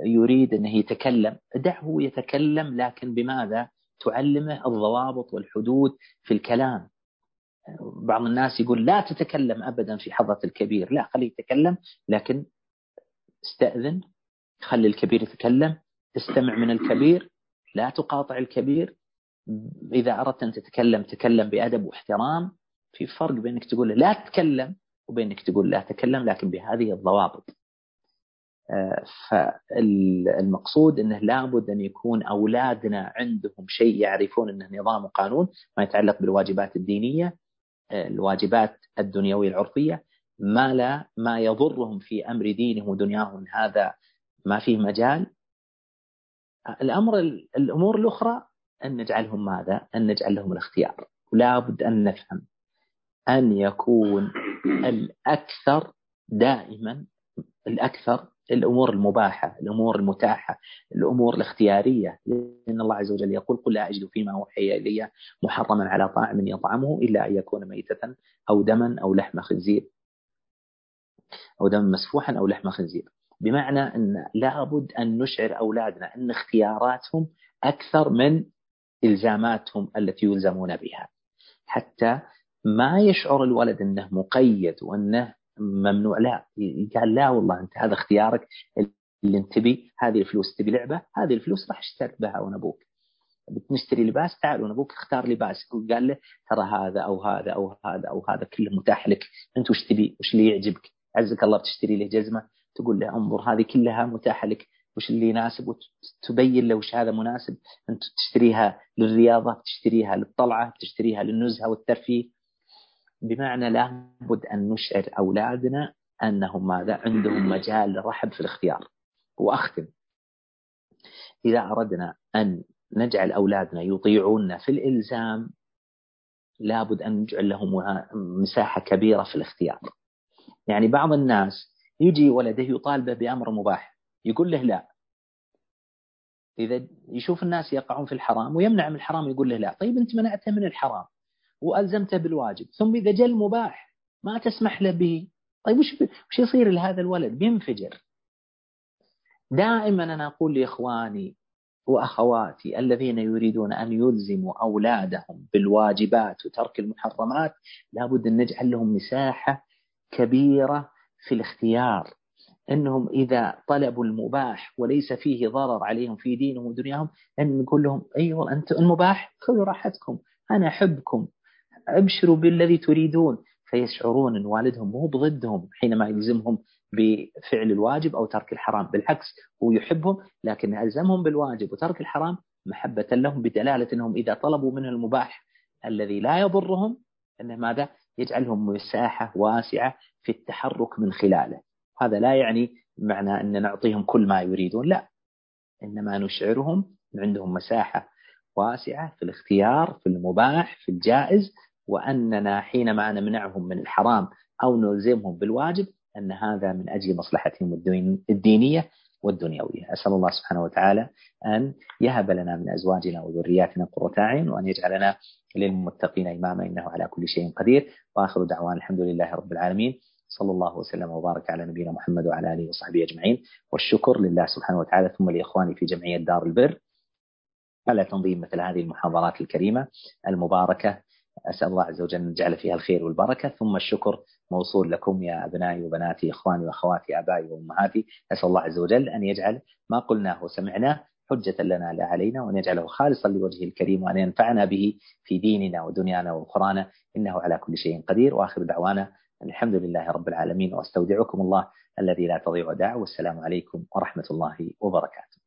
يريد أنه يتكلم. دعه يتكلم لكن بماذا؟ تعلمه الضوابط والحدود في الكلام. بعض الناس يقول لا تتكلم ابدا في حضرة الكبير. لا خليه يتكلم لكن استأذن خلي الكبير يتكلم استمع من الكبير لا تقاطع الكبير. إذا أردت أن تتكلم تكلم بأدب واحترام. في فرق بينك تقول لا تتكلم وبينك تقول لا تكلم لكن بهذه الضوابط. آه، فالمقصود إنه لابد أن يكون أولادنا عندهم شيء يعرفون إنه نظام وقانون ما يتعلق بالواجبات الدينية الواجبات الدنيوية العرفية ما لا ما يضرهم في أمر دينهم ودنياهم هذا ما فيه مجال الأمر الأمور الأخرى أن نجعلهم ماذا؟ أن نجعل لهم الاختيار ولا بد أن نفهم أن يكون الأكثر دائما الأكثر الأمور المباحة الأمور المتاحة الأمور الاختيارية لأن الله عز وجل يقول قل لا أجد فيما أوحي إلي محرما على طاعم يطعمه إلا أن يكون ميتة أو دما أو لحم خنزير. أو دما مسفوحا أو لحم خنزير. بمعنى أن لابد أن نشعر أولادنا أن اختياراتهم أكثر من إلزاماتهم التي يلزمون بها. حتى ما يشعر الولد أنه مقيد وأنه ممنوع. لا قال لا والله أنت هذا اختيارك اللي أنت تبي. هذه الفلوس تبي لعبة هذه الفلوس راح اشترك بها وأنا أبوك بتشتري لباس تعال وأنا أبوك اختار لباس. قال له ترى هذا أو هذا أو هذا أو هذا كله متاح لك. أنت وش تبي؟ وش اللي يعجبك؟ عزك الله بتشتري له جزمة. تقول له انظر هذه كلها متاحة لك. وش اللي يناسب؟ وتبين له وش هذا مناسب. أنت تشتريها للرياضة بتشتريها للطلعة بتشتريها للنزهة والترفيه. بمعنى لابد أن نشعر أولادنا أنهم ماذا؟ عندهم مجال رحب في الاختيار. وأختم. إذا أردنا أن نجعل أولادنا يطيعوننا في الإلزام لابد أن نجعل لهم مساحة كبيرة في الاختيار. يعني بعض الناس يجي ولده يطالبه بأمر مباح. يقول له لا. إذا يشوف الناس يقعون في الحرام ويمنع من الحرام يقول له لا. طيب أنت منعته من الحرام. وألزمته بالواجب. ثم إذا جاء المباح ما تسمح له به. طيب وش وش يصير لهذا الولد؟ بينفجر. دائما أنا أقول لإخواني وأخواتي الذين يريدون أن يلزموا أولادهم بالواجبات وترك المحرمات لابد أن نجعل لهم مساحة كبيرة في الاختيار. إنهم إذا طلبوا المباح وليس فيه ضرر عليهم في دينهم ودنياهم أن نقول لهم أيوه أنتم المباح خذوا راحتكم. أنا أحبكم. أبشروا بالذي تريدون. فيشعرون إن والدهم مو بضدهم حينما يلزمهم بفعل الواجب أو ترك الحرام. بالعكس هو يحبهم لكن ألزمهم بالواجب وترك الحرام محبة لهم بدلالة إنهم إذا طلبوا منه المباح الذي لا يضرهم إنه ماذا؟ يجعلهم مساحة واسعة في التحرك من خلاله. هذا لا يعني معنى أن نعطيهم كل ما يريدون لا. إنما نشعرهم أن عندهم مساحة واسعة في الاختيار في المباح في الجائز وأننا حينما نمنعهم من الحرام أو نلزمهم بالواجب أن هذا من أجل مصلحتهم الدينية والدنيوية. أسأل الله سبحانه وتعالى أن يهب لنا من أزواجنا وذرياتنا قرة أعين وأن يجعلنا للمتقين إماما إنه على كل شيء قدير. وآخر دعوان الحمد لله رب العالمين. صلى الله وسلم وبارك على نبينا محمد وعلى آله وصحبه أجمعين. والشكر لله سبحانه وتعالى. ثم لإخواني في جمعية دار البر على تنظيم مثل هذه المحاضرات الكريمة المباركة أسأل الله عز وجل أن يجعل فيها الخير والبركة. ثم الشكر موصول لكم يا أبنائي وبناتي إخواني وأخواتي آبائي وأمهاتي. أسأل الله عز وجل أن يجعل ما قلناه وسمعناه حجة لنا لا علينا وأن يجعله خالصا لوجهه الكريم وأن ينفعنا به في ديننا ودنيانا وأخرانا إنه على كل شيء قدير. وآخر دعوانا الحمد لله رب العالمين. وأستودعكم الله الذي لا تضيع وداعه والسلام عليكم ورحمة الله وبركاته.